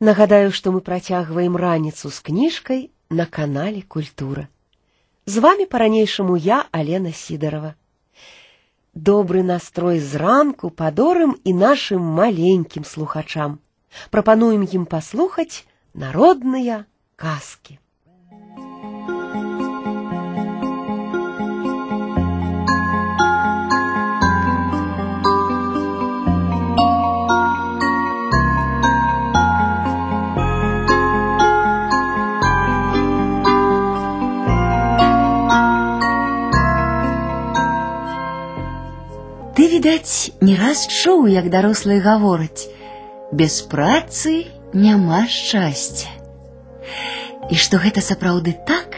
Нагадаю, што мы працягваем раніцу з кніжкай на канале Культура. З вами па-ранейшаму я, Алена Сідарова. Добры настрой зранку падорым і нашым маленькім слухачам. Прапануем ім паслухаць народныя казкі. Ты, відаць, не раз чуў, як дарослыя гавораць: без працы няма шчасця. І што гэта сапраўды так,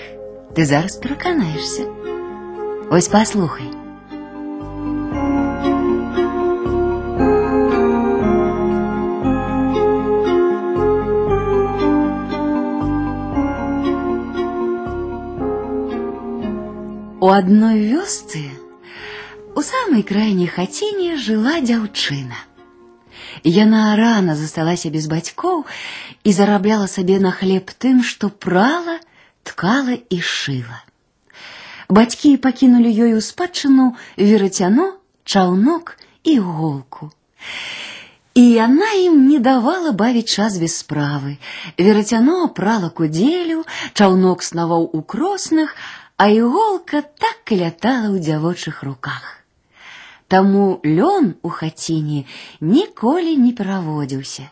ты зараз пераканаешся. Вось паслухай. У адной вёсцы у самай крайняй хаціне жыла дзяўчына. Яна рана засталася без бацькоў і зарабляла сабе на хлеб тым, што прала, ткала і шыла. Бацькі пакінулі ёй у спадчыну верацяно, чаўнок і голку. І яна ім не давала бавіць час без справы. Верацяно прала кудзелю, чаўнок снаваў у кроснах, а іголка так і лятала ў дзявочых руках. Таму лён у хаціне ніколі не пераводзіўся.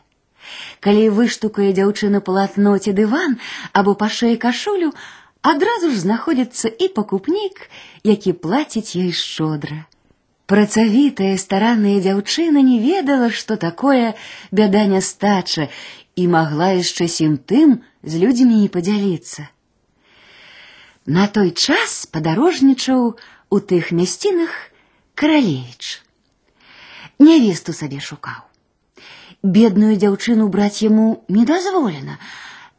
Калі выштукае дзяўчына палатно ці дыван або пашэе кашулю, адразу ж знаходзіцца і пакупнік, які плаціць ёй шчодра. Працавітая старанная дзяўчына не ведала, што такое бяда нястача і магла яшчэ сім тым з людзьмі не падзяліцца. На той час падарожнічаў у тых мясцінах каралевіч. Нявесту сабе шукаў. Бедную дзяўчыну браць яму не дазволена,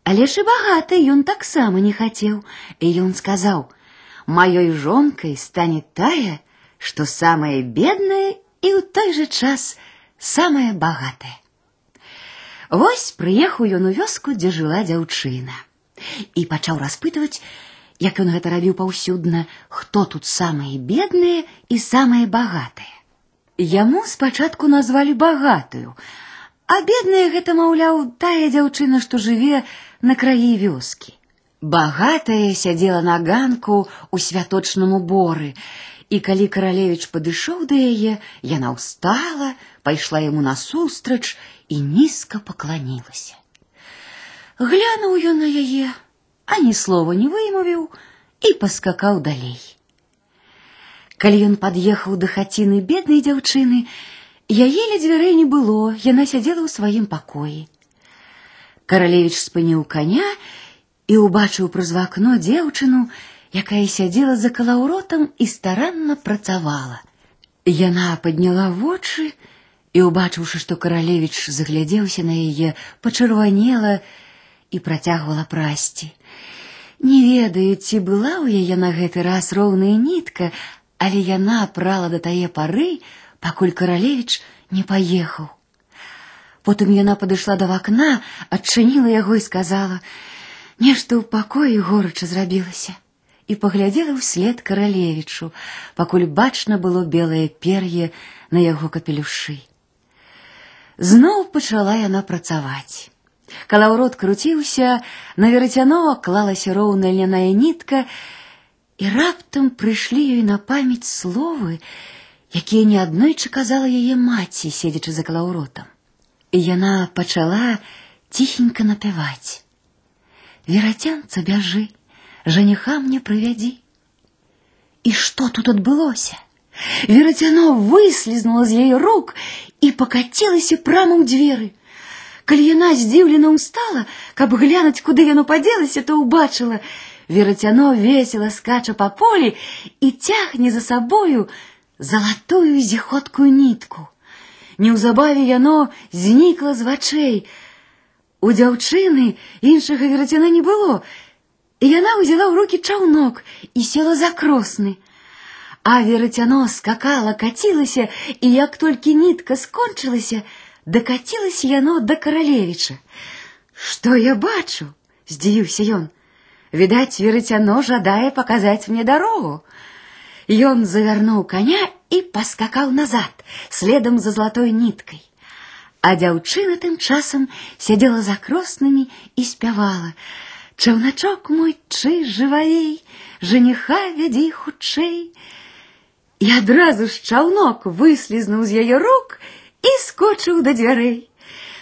але ж і багаты ён таксама не хацеў, і ён сказаў: « Маёй жонкай стане тая, што самая бедная і ў той жа час самая багатая. Вось прыехаў ён у вёску, дзе жыла дзяўчына, і пачаў распытваць, як ён гэта рабіў паўсюдна, хто тут самыя бедныя і самыя багатыя. Яму спачатку назвалі багатую, а бедная гэта, маўляў, тая дзяўчына, што жыве на краі вёскі. Багатая сядзела на ганку у святочным уборы, і калі каралевіч падышоў да яе, яна ўстала, пайшла яму насустрач і нізка пакланілася. Глянуў ён на яе, ані слова не вымовіў і паскакаў далей. Калі ён пад'ехаў да хаціны беднай дзяўчыны, яе ля дзвярэй не было, яна сядзела ў сваім пакоі. Каралевіч спыніў каня і ўбачыў праз вакно дзеўчыну, якая сядзела за калаўротам і старанна працавала. Яна падняла вочы і, убачыўшы, што каралевіч заглядзеўся на яе, пачырванела і працягвала прасці. Не ведаю, ці была ў яе на гэты раз роўная нітка, але яна прала да тае пары, пакуль каралевіч не паехаў. Потым яна падышла да вакна, адчыніла яго і сказала: « Нешта ў пакоі горача зрабілася і паглядзела ўслед каралевічу, пакуль бачна было белае пер'е на яго капелюшы. Зноў пачала яна працаваць. Калаўрот круціўся, на верацяно клалася роўная ляная нітка, і раптам прыйшлі ёй на памяць словы, якія неаднойчы казала яе маці, седзячы за калаўротам. І яна пачала ціхенька напяваць: Верацянца бяжы, жаніха мне прывядзі. І што тут адбылося? Верацяно выслізнула з яе рук і пакацілася прама ў дзверы. Калі яна здзіўлена ўстала, каб глянуць, куды яно падзелася, то ўбачыла, верацяно весела скача па полі і цягне за сабою залатую зіходкую нітку. Неўзабаве яно знікла з вачэй. У дзяўчыны іншага верацяна не было, і яна ўзяла ў рукі чаўнок і села за кросны. А верацяно скакала, кацілася, і як толькі нітка скончылася, дакацілася яно да каралевіча. Что я бачу? Здзівіўся ён. Відаць, верыцяно жадае паказаць мне дарогу. Ён завярнуў коня і паскакаў назад, следам за золотой ниткой. А дзяўчына тым часам сядзела за кроснымі і спявала: « Чаўначок мой чы жываей, жениха вядзі хутчэй. І адразу ж чаўнок выслізнуў з яе рук і скочыў да дзвярэй.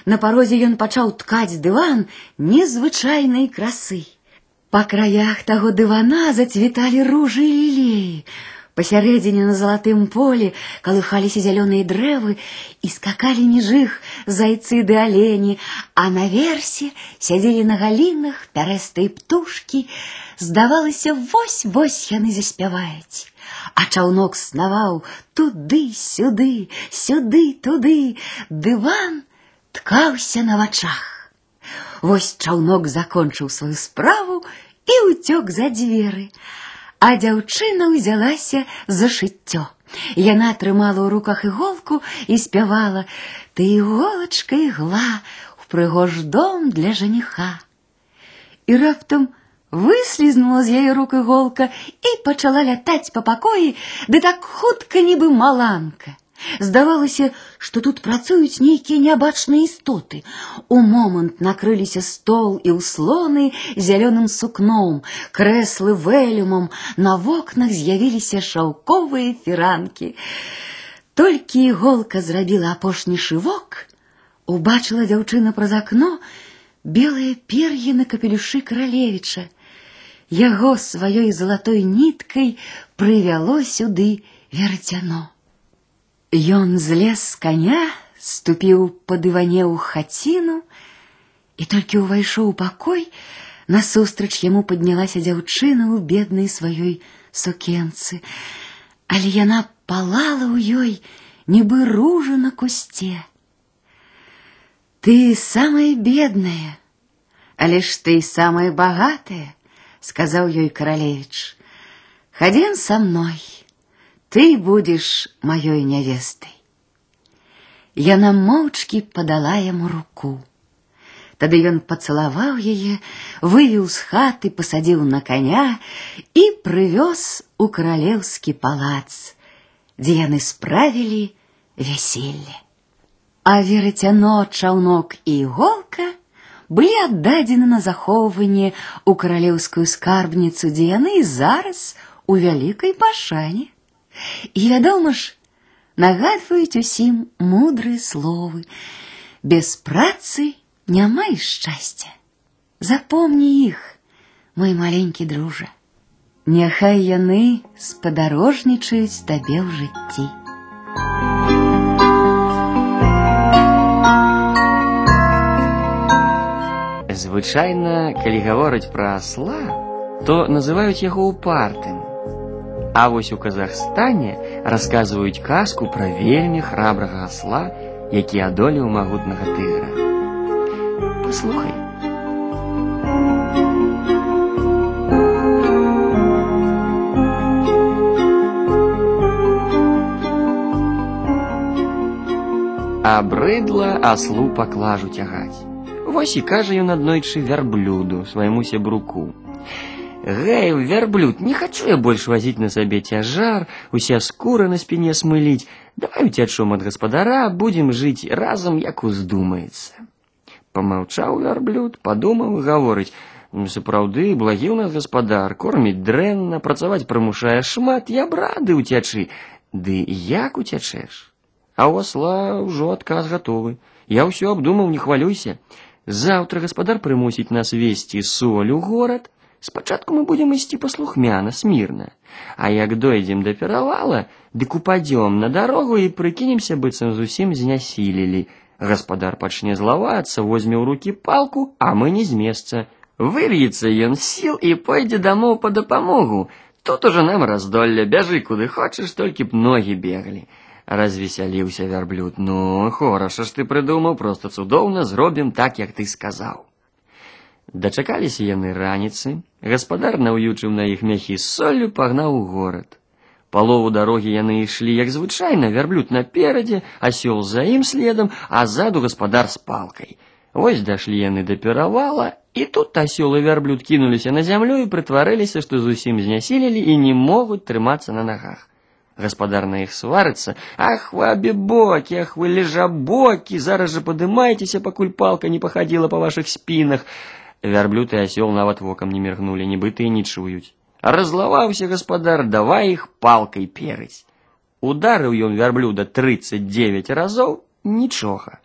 На парозе ён пачаў ткаць дыван незвычайнай красы. Па краях таго дывана зацвіталі ружы і лілеі. Пасярэдзіне на залатым полі калыхаліся зялёныя дрэвы і скакалі між іх зайцы ды алені, а наверсе сядзелі на галінах пярэстыя птушкі. Здавалася, вось-вось яны заспяваюць. А чаўнок снаваў туды-сюды, сюды-туды, дыван ткаўся на вачах. Вось чаўнок закончыў сваю справу і ўцёк за дзверы, а дзяўчына ўзялася за шыццё. Яна трымала ў руках іголку і спявала: « Ты іголачка ігла у прыгож дом для жаніха. І раптам выслізнула з яе рук іголка і пачала лятаць па пакоі, ды так хутка нібы маланка. Здавалася, што тут працуюць нейкія нябачныя істоты. У момант накрыліся стол і ўслоны зялёным сукном, крэслы вэлюмам, на вокнах з'явіліся шаўковыя фіранкі. Толькі іголка зрабіла апошні шывок, убачыла дзяўчына праз акно белыя пер'і на капелюшы каралевіча. Яго сваёй залатой ніткай прывяло сюды верцяно. Ён злез з коня, ступіў па дыване ў хаціну і толькі ўвайшоў у пакой, насустрач яму паднялася дзяўчына ў беднай сваёй сукенцы, але яна палала ў ёй, нібы ружа на кусце. Ты самая бедная, але ж ты самая багатая, сказаў ёй каралевіч. Хадзем са мной ты будешь маёй нявестай. Яна моўчкі падала яму руку. Тады ён пацалаваў яе, вывеў з хаты, пасадзіў на коня і прывёз у каралеўскі палац, дзе яны справілі вяселле. А верацяно, чаўнок і іголка былі аддадзены на захоўванне ў каралеўскую скарбніцу, дзе яны зараз у вялікай пашане. І вядома ж, нагадваюць усім мудрыя словы: без працы няма і шчасця. Запомні іх, мой маленькі дружа. Няхай яны спадарожнічаюць табе ў жыцці. Звычайна, калі гавораць пра асла, то называюць яго упартым. А вось у Казахстане расказваюць казку пра вельмі храбрага асла, які адолеў магутнага тыгра. Паслухай. Абрыдла аслу паклажу цягаць. Вось і кажа ён аднойчы вярблюду свайму сябруку. Гэй, верблюд, не хочу я больше возить на себе тяжар, уся скура на спине смылить. Давай утячом от господара, будем жить разом, як уздумается. Помолчал верблюд, подумал и говорить, сапраўды, благі ў нас гаспадар, корміць дрэнна, працаваць прымушае шмат, я б рады ўцячы. Ды як уцячэш? А ў осла ўжо адказ гатовы. Я ўсё абдумаў, не хвалюйся. Заўтра гаспадар прымусіць нас весці соль у горад, Спачатку мы будем ісці паслухмяна, смірна, А як дойдзем да перавала, дык упадзём на дарогу і прыкінемся быццам зусім знясілілі. Гаспадар пачне злавацца, возьме ў рукі палку, а мы не з месца. Выр'ецца ён сіл і пойдзе дамоў па дапамогу. Тут уже нам раздолля, бяжы куды хочаш, толькі б ногі беглі. Развесяліўся вярблюд. Ну, хораша ж ты прыдумаў, проста цудоўна зробім так, як ты сказаў. Дачакаліся яны раніцы, гаспадар наўючыў на іх мяхі з соллю пагнаў у горад. Палову дарогі яны ішлі як звычайна, вярблюд наперадзе, асёл за ім следам, а ззаду гаспадар з палкай. Вось дашлі яны да перавала, і тут асёл і вярблюд кінуліся на зямлю і прытварыліся, што зусім знясілілі і не могуць трымацца на нагах. Гаспадар на іх сварыцца: Ах вы абібокі, ах вы лежабокі, зараз жа падымайцеся, пакуль палка не пахадзіла па вашых спінах. Вярблюд і асёл нават вокам не міргнулі, нібыта і не чуюць. Разлаваўся гаспадар, давай іх палкай перыць. Ударыў ён вярблюда 39 разоў, нічога.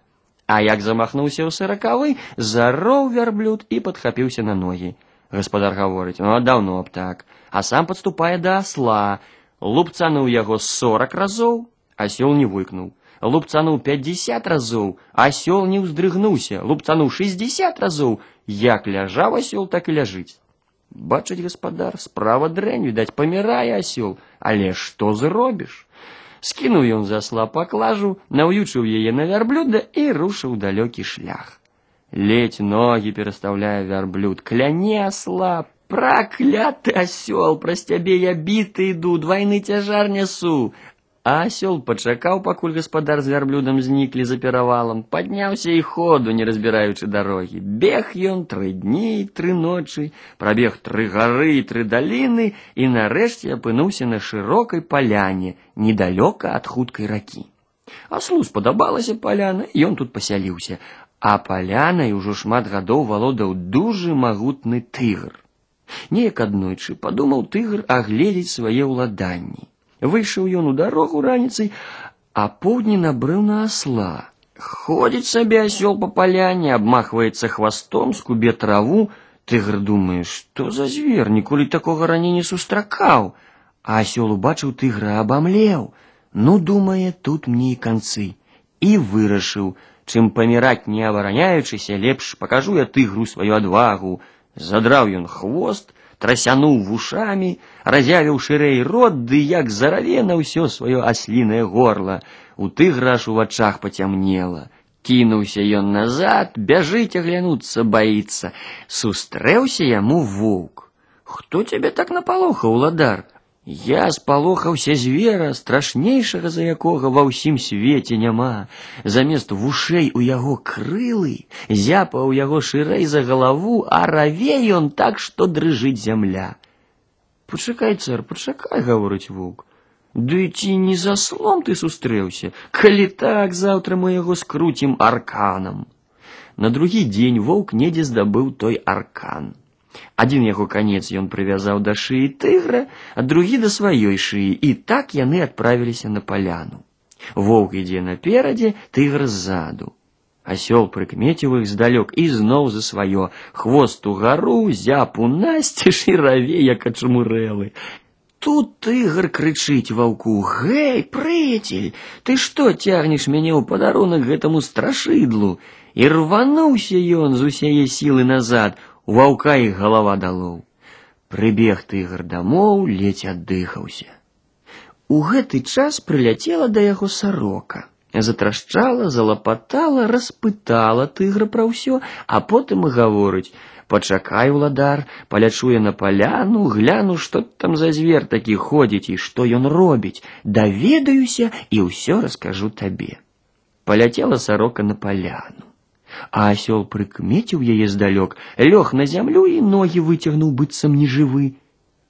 А як замахнуўся ў сыракавы, зароў вярблюд і падхапіўся на ногі. Гаспадар гаворыць: "Ну, даўно б так, а сам падступае да асла, лупцануў яго 40 разоў, асёл не выкнуў. Лупцануў 50 разоў, асёл не ўздрыгнуўся, лупцануў 60 разоў, як ляжаў асёл, так і ляжыць. Бачыць гаспадар, справа дрэнь, відаць, памірае асёл, але што зробіш? скінуў ён за асла паклажу, наўючыў яе на вярблюда і рушыў далёкі шлях. Ледь ногі перастаўляе вярблюд, кляне асла, пракляты асёл, праз цябе я біты іду, двайны цяжар нясу, а асёл пачакаў, пакуль гаспадар з вярблюдам зніклі за перавалам, падняўся і ходу, не разбіраючы дарогі. Бег ён тры дні і тры ночы, прабег тры гары і тры даліны і нарэшце апынуўся на шырокай паляне, недалёка ад хуткай ракі. Аслу спадабалася паляна, ён тут пасяліўся, а палянай ужо шмат гадоў валодаў дужы магутны тыгр. Неяк аднойчы падумаў тыгр агледзець свае ўладанні. Выйшаў ён у дарогу раніцай, а поўдні набрыў на асла. Ходзіць сабе асёл па паляне, абмахваецца хвастом, скубе траву. Тыгр думае, што за звер, ніколі такога раней не сустракаў. А асёл убачыў тыгра абамлеў. Ну, думае, тут мне і канцы. І вырашыў, чым паміраць не абараняючыся, лепш пакажу я тыгру сваю адвагу. Задраў ён хвост, трасянуў вушамі, разявіў шырэй рот, ды як зараве на ўсё сваё аслінае горла. У тыгра аж у вачах пацямнела. Кінуўся ён назад, бяжыць аглянуцца баіцца. Сустрэўся яму воўк. Хто цябе так напалохаў, уладар? Я спалохаўся звера, страшнейшага за якога ва ўсім свеце няма. Замест вушэй у яго крылы, зяпа ў яго шырэй за галаву, а раве ён так, што дрыжыць зямля. Пачакай, цар, пачакай, гаворыць воўк. Ды ці не за слом ты сустрэўся, калі так заўтра мы яго скруцім арканам. На другі дзень воўк недзе здабыў той аркан. Адзін яго канец ён прывязаў да шыі тыгра, а другі да сваёй шыі, і так яны адправіліся на паляну. Воўк ідзе наперадзе, тыгр ззаду. Асёл прыкмеціў іх здалёк і зноў за сваё, хвост угару, зяпу насцеж і раве, як ачмурэлы. Тут тыгр крычыць ваўку: « Гэй, прыцель, ты што цягнеш мяне ў падарунак гэтаму страшыдлу? І рвануўся ён з усяе сілы назад, у ваўка і галава далоў. Прыбег тыгр дамоў, ледзь аддыхаўся. У гэты час прыляцела да яго сарока. Затрашчала, залапатала, распытала тыгра пра ўсё, а потым і гаворыць: « Пачакай, уладар, палячуе на паляну, гляну, што там за звер такі ходзіць і што ён робіць, даведаюся і ўсё раскажу табе. Паляцела сарока на паляну а асёл прыкмеціў яе здалёк, лёг на зямлю і ногі выцягнуў быццам нежывы.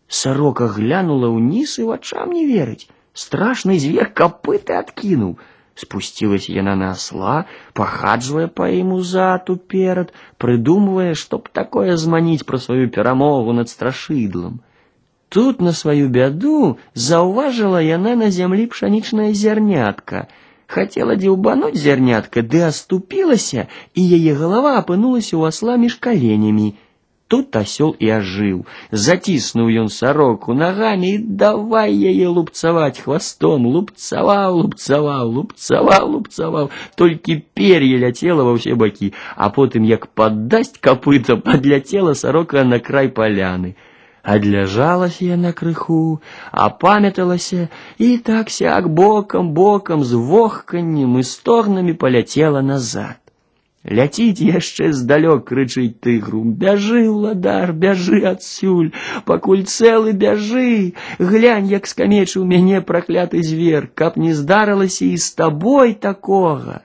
Сарока глянула ўніз і вачам не верыць. Страшны звер капыты адкінуў. Спусцілася яна на асла, пахаджвае па ім узад уперад, прыдумвае, што б такое зманіць пра сваю перамогу над страшыдлам. Тут на сваю бяду заўважыла яна на зямлі пшанічнае зярнятка — Хотела дзеўбануць зярнятка, ды аступілася, і яе галава апынулася ў асла між каленямі. Тут асёл і ажыў, заціснуў ён сароку нагамі і давай яе лупцаваць хвастом, лупцаваў, лупцаваў, лупцаваў, лупцаваў, толькі пер'е ляцела ва ўсе бакі, а потым як паддасць капытам, падляцела сарока на край паляны адляжалася яна крыху, апамяталася і так сяк бокам бокам з вохканнем і стогнамі паляцела назад. Ляціць яшчэ здалёк крычыць тыгру: бяжы, уладар, бяжы адсюль, пакуль цэлы бяжы, глянь, як скамечыў мяне пракляты звер, каб не здарылася і з табой такога.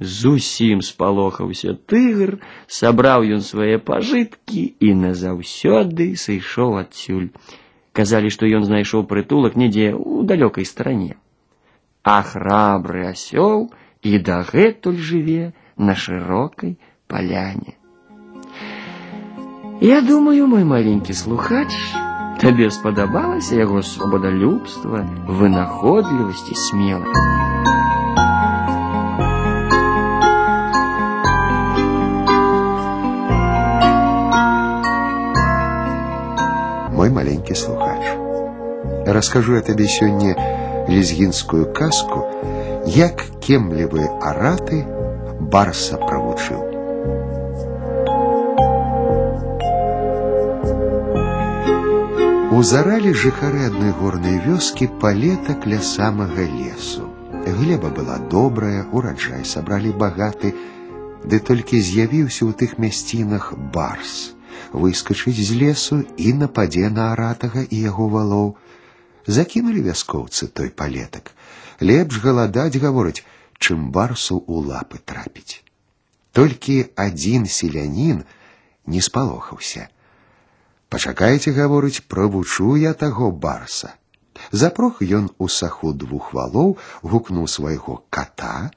Зусім спалохаўся тыгр, сабраў ён свае пажыткі і назаўсёды сышоў адсюль. Казалі, што ён знайшоў прытулак недзе ў далёкай старане. А храбры асёл і дагэтуль жыве на шырокай паляне. Я думаю, мой маленькі слухач, табе спадабалася яго свабодалюбства, вынаходлівасць і смеласць. мой маленький слухач. Расскажу я тебе сегодня лезгинскую казку, як кемлівы араты барса правучыў. Узаралі жыхары адной горнай вёскі палетак ля самага лесу. Глеба была добрая, ураджай сабралі багаты, ды толькі з'явіўся ў тых мясцінах барс выскачыць з лесу і нападзе на аратага і яго валоў. Закінулі вяскоўцы той палетак. Лепш галадаць гаворыць, чым барсу у лапы трапіць. Толькі адзін селянін не спалохаўся. Пачакайце, гаворыць, правучу я таго барса. Запрох ён у саху двух валоў гукнуў свайго кота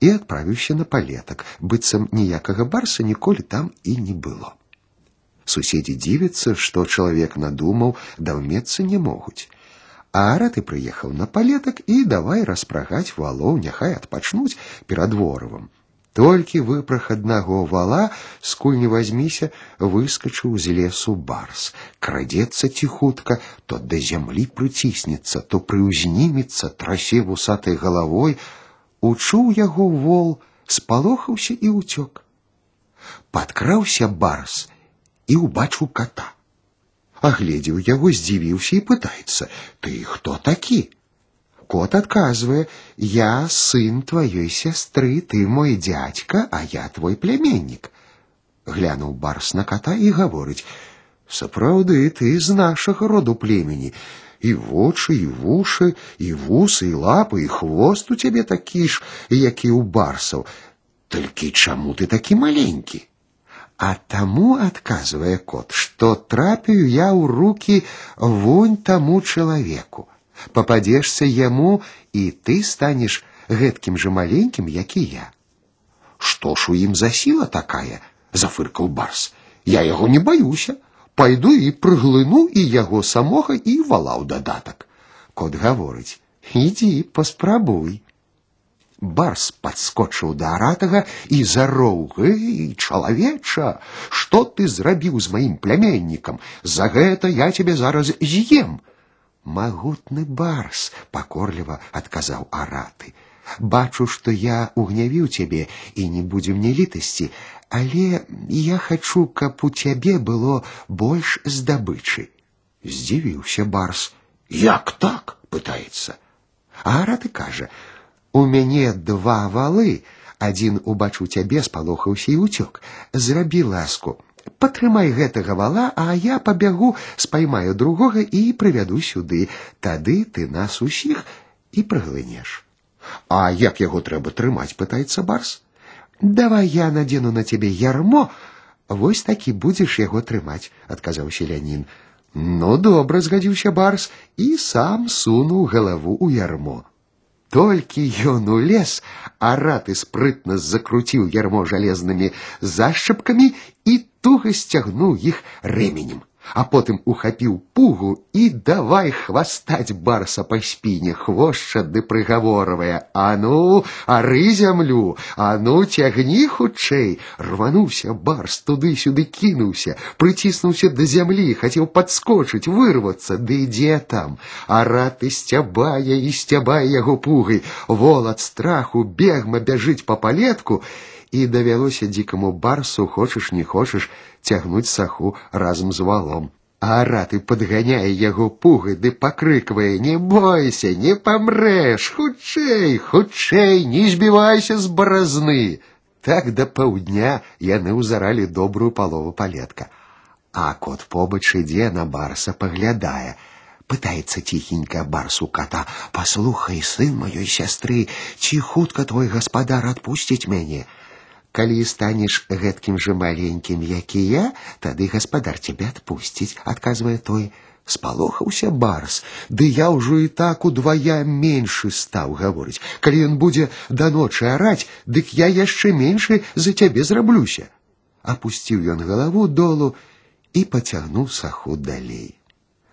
і адправіўся на палетак, быццам ніякага барса ніколі там і не было. Суседи дзівяцца, што чалавек надумаў, даўмецца не могуць. А араты прыехаў на палетак і давай распрагаць валоў, няхай адпачнуць перад воравам. Толькі выпрах аднаго вала, скуль не возьміся, выскачыў з лесу барс. Крадзецца ціхутка, то да зямлі прыціснецца, то прыўзнімецца, трасе вусатай галавой. Учуў яго вол, спалохаўся і ўцёк. Падкраўся барс і ўбачыў кота. Агледзеў яго, здзівіўся і пытаецца: « Ты хто такі? Кот адказвае: « Я сын тваёй сястры, ты мой дядька, а я твой племяннік. Глянуў барс на кота і гаворыць: « Сапраўды ты з нашага роду племені, і вочы, і вушы, і вусы, і лапы, і хвост у цябе такі ж, як і ў барсаў. Толькі чаму ты такі маленькі? А тому, отказывая кот, что трапію я ў руки вунь тому человеку. Попадешься ему, и ты станешь гэткім же маленьким, як і я. Что ж у ім за сила такая? зафыркал барс. Я яго не баюся. Пойду і прыглыну і яго самога і валаў дадатак. Кот гаворыць: « Ідзі, паспрабуй. Барс подскочыў да аратага і зароў: Эй, чалавеча, што ты зрабіў з маім пляменнікам? За гэта я цябе зараз з'ем. Магутны барс, пакорліва адказаў араты. Бачу, што я угнявіў цябе і не будзе мне літасці, але я хачу, каб у цябе было больш здабычы. Здзівіўся барс. Як так? пытаецца. А араты кажа: у мяне два валы, адзін убачыў цябе, спалохаўся і ўцёк. Зрабі ласку. Патрымай гэтага вала, а я пабягу, спаймаю другога і прывяду сюды. Тады ты нас усіх і прыглынеш. А як яго трэба трымаць, пытаецца барс. Давай я надзену на цябе ярмо, вось такі будзеш яго трымаць, адказаў селянін. Ну добра, згадзіўся барс і сам сунуў галаву ў ярмо. Толькі ён улез, а раты спрытна закруціў ярмо жалезнымі зашчапкамі і туга сцягнуў іх рэменем а потым ухапіў пугу і давай хвастаць барса па спіне хвошча ды прыгаворвае а ну ары зямлю а ну цягні хутчэй рвануўся барс туды сюды кінуўся прыціснуўся да зямлі хацеў падскочыць вырвацца ды дзе там а раты сцябае і сцябае яго пугай вол ад страху бегма бяжыць па палетку і давялося дзікаму барсу хочаш не хочаш цягнуць саху разам з валом. А раты падганяе яго пугай ды пакрыквае: не бойся, не памрэш, хутчэй, хутчэй, не збівайся з баразны. Так да паўдня яны ўзаралі добрую палову палетка. А кот побач ідзе на барса паглядае. Пытается тихенько барс у кота. «Послухай, сын моей сестры, ці хутка твой гаспадар отпустить мяне?» Калі станешь гэткім же маленьким, як і я, тады гаспадар тебя отпусціць, адказвае той. Спалохаўся барс, ды я ўжо і так удвая меншы стаў гаворыць. Калі ён будзе да ночы араць, дык я яшчэ меншы за цябе зраблюся. Апусціў ён галаву долу і пацягнуў саху далей.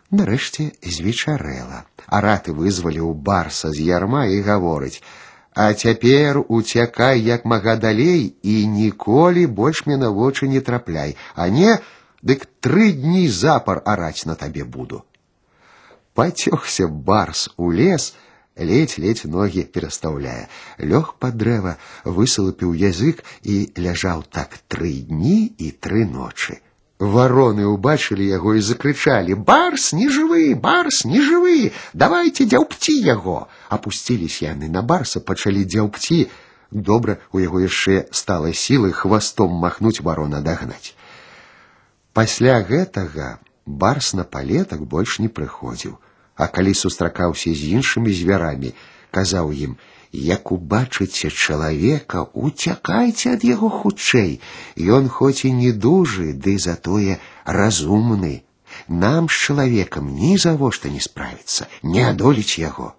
Нарэшце звечарэла. Араты вызваліў барса з ярма і гаворыць: « А цяпер уцякай як мага далей і ніколі больш мне на вочы не трапляй, а не, дык тры дні запар араць на табе буду. Пацёгся барс у лес, ледь-ледь ногі перастаўляе, лёг пад дрэва, высалапіў язык і ляжаў так тры дні і тры ночы. Вороны убачылі яго і закрычалі: « Барс не жывы, барс не жывы, давайте дзяўпці яго. Апусціліся яны на барса, пачалі дзяўпці. Добра у яго яшчэ стала сілы хвастом махнуць варона дагнаць. Пасля гэтага барс на палетак больш не прыходзіў, а калі сустракаўся з іншымі звярамі, казаў ім: як убачыце чалавека, уцякайце ад яго хутчэй. Ён хоць і не дужы, ды затое разумны. Нам з чалавекам ні завошта не справіцца, не адолець яго.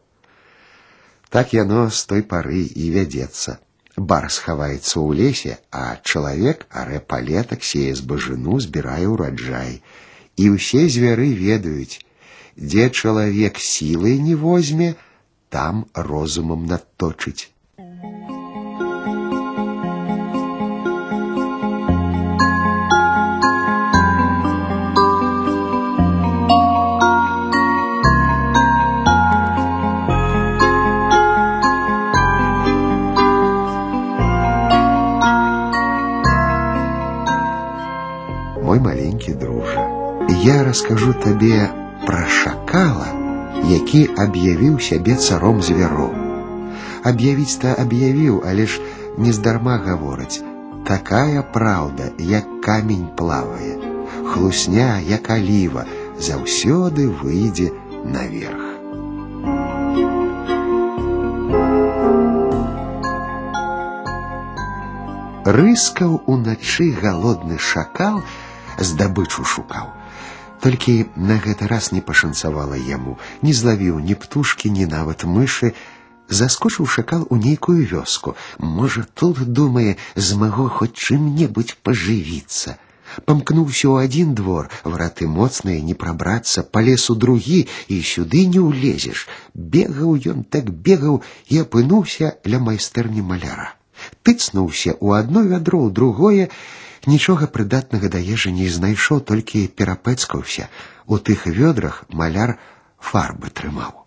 Так яно з той пары і вядзецца. Бар схаваецца ў лесе, а чалавек арэ палетак сее збажыну збірае ўраджай. І ўсе звяры ведаюць, дзе чалавек сілай не возьме, там розумом надточить. Мой маленький друже, я расскажу тебе про шакала, які аб'явіў сябе царом звяроў. Аб'явіць-то аб'явіў, але ж нездарма гавораць: такая праўда, як камень плавае, хлусня, як аліва, заўсёды выйдзе наверх. Рыскаў уначы галодны шакал здабычу шукаў. Толькі на гэты раз не пашанцавала яму, не злавіў ні птушкі, ні нават мышы, заскочыў шакал у нейкую вёску. Можа, тут думае, змагу хоць чым-небудзь пажывіцца. Памкнуўся ў адзін двор, враты моцныя, не прабрацца, палез у другі і сюды не ўлезеш. Бегаў ён так бегаў і апынуўся ля майстэрні маляра. Тыцнуўся ў одно вядро, ў другое, Нічога прыдатнага да ежы не знайшоў, толькі перапэцкаўся. У тых вёдрах маляр фарбы трымаў.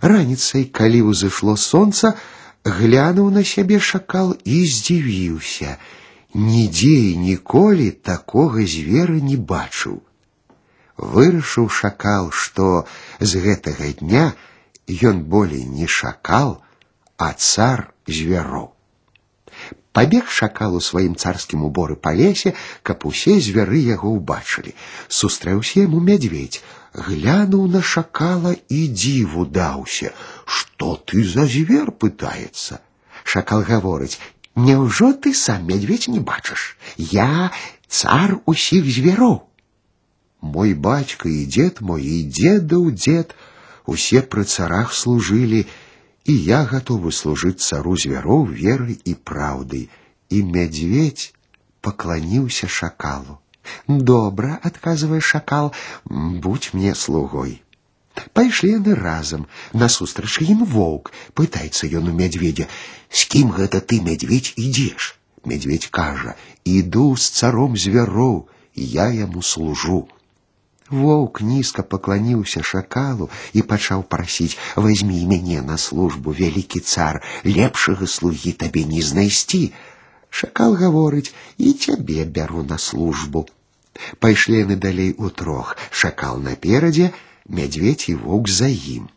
Раніцай, калі ўзышло сонца, глянуў на сябе шакал і здзівіўся. Нідзе і ніколі такога звера не бачыў. Вырашыў шакал, што з гэтага дня ён болей не шакал, а цар звяроў. Пабег шакал у сваім царскім уборы па лесе, каб усе звяры яго ўбачылі. Сустрэўся яму мядзведь, глянуў на шакала і дзіву даўся. Што ты за звер пытаецца? Шакал гаворыць: Няўжо ты сам мядзведь не бачыш? Я цар усіх звяроў. Мой бацька і дзед мой і дзедаў дзед усе пры царах служылі, и я готовы служить цару звяроў верой и правдой. И медведь поклонился шакалу. Добра, отказывая шакал, будь мне слугой. Пайшлі яны разам, насустрач ім воўк, пытаецца ён у мядзведзя: « З кім гэта ты, мядзведь, ідзеш? Медведь кажа: « Іду з царом звяроў, я яму служу. Воўк нізка пакланіўся шакалу і пачаў прасіць: « Вазьмі мяне на службу, вялікі цар, лепшага слугі табе не знайсці. Шакал гаворыць: і цябе бяру на службу. Пайшлі яны далей утрох, шакал наперадзе, мядзведь і воўк за ім.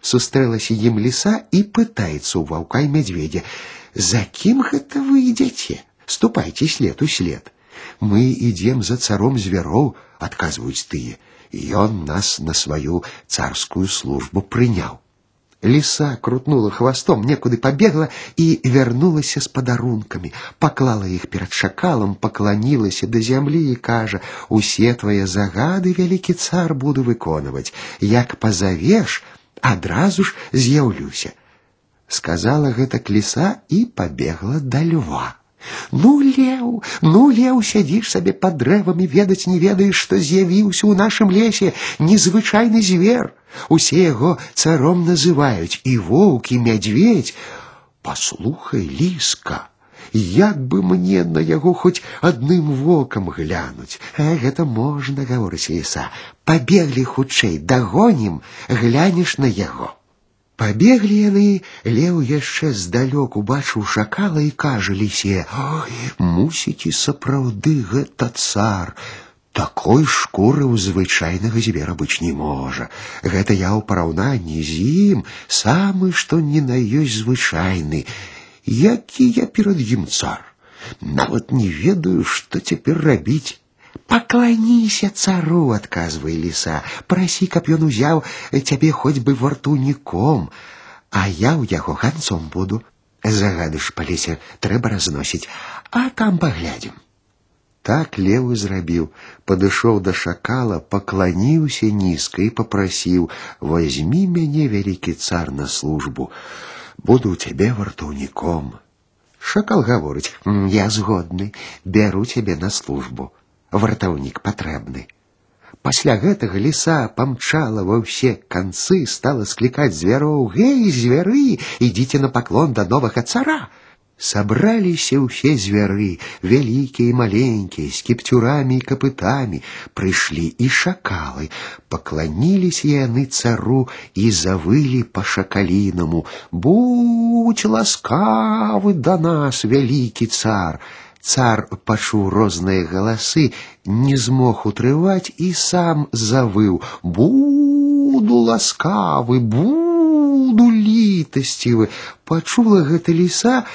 Сустрэлася ім ліса і пытаецца ў ваўка і мядзведзя: « За кім гэта вы ідзяце? Ступайце след у след. Мы ідзем за царом звяроў, адказваюць тыя. ён нас на сваю царскую службу прыняў. Лиса крутнула хвостом, некуды побегла и вярнулася с подарунками, поклала их перед шакалом, поклонилась до земли и кажа: "Усе твои загады, великий цар, буду выконывать. Як позовешь, адразу ж з'яўлюся". Сказала гэта лиса и побегла до льва. Ну, леў, ну, леў, сядзіш сабе под дрэвамі, ведаць не ведаеш, што з'явіўся ў нашым лесе незвычайны звер. Усе яго царом называюць і воўк, і мядзведь. Паслухай, ліска, як бы мне на яго хоць адным вокам глянуць. А гэта можна, гаворыць ліса. Пабеглі хутчэй, дагонім, глянеш на яго. Пабеглі яны, леў яшчэ здалёк убачыў шакала і кажа лісе: « Мусіць і сапраўды гэта цар. Такой шкуры ў звычайнага звера быць не можа. Гэта я ў параўнанні з ім самы што ні на ёсць звычайны. Які я перад ім цар. Нават не ведаю, што цяпер рабіць. Поклонися цару, отказывай лиса, проси, каб ён узяў цябе хоць бы вартуніком, а я ў яго ганцом буду. Загады ж па лесе трэба разносіць, а там паглядзім. Так лев і зрабіў, падышоў да шакала, пакланіўся нізка і папрасіў: « Возьмі мяне, вялікі цар на службу, буду ў цябе вартаўніком. Шакал гаворыць: « Я згодны, бяру цябе на службу вартаўнік патрэбны. Пасля гэтага ліса памчала ва ўсе канцы, стала склікаць звяроў: Гэй, звяры, ідзіце на паклон да новага цара. Сабраліся ўсе звяры, вялікія і маленькія, з кіпцюрамі і капытамі, прыйшлі і шакалы, пакланіліся яны цару і завылі па шакалінаму: Будь ласкавы да нас, вялікі цар. Цар пачуў розныя галасы, не змог утрываць і сам завыў: Буду ласкавы, буду літасцівы. Пачула гэта ліса,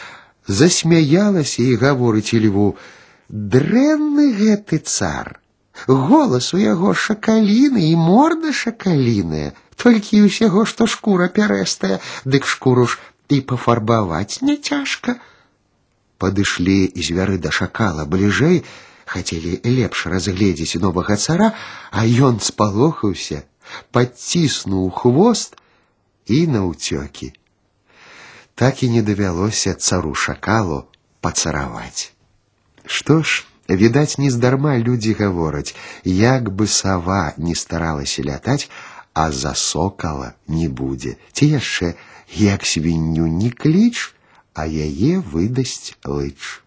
засмяялася і гаворыць льву: Дрэнны гэты цар. Голас у яго шакаліны і морда шакаліная, толькі ўсяго, што шкура пярэстая, дык шкуру ж і пафарбаваць не цяжка. Падышлі звяры да шакала бліжэй, хацелі лепш разгледзець новага цара, а ён спалохаўся, падціснуў хвост і наўцёкі. Так і не давялося цару шакалу пацараваць. Што ж, відаць, нездарма людзі гавораць, як бы сава не старалася лятаць, а за сокала не будзе, ці яшчэ як свінню не кліч, а яе выдасць лыч.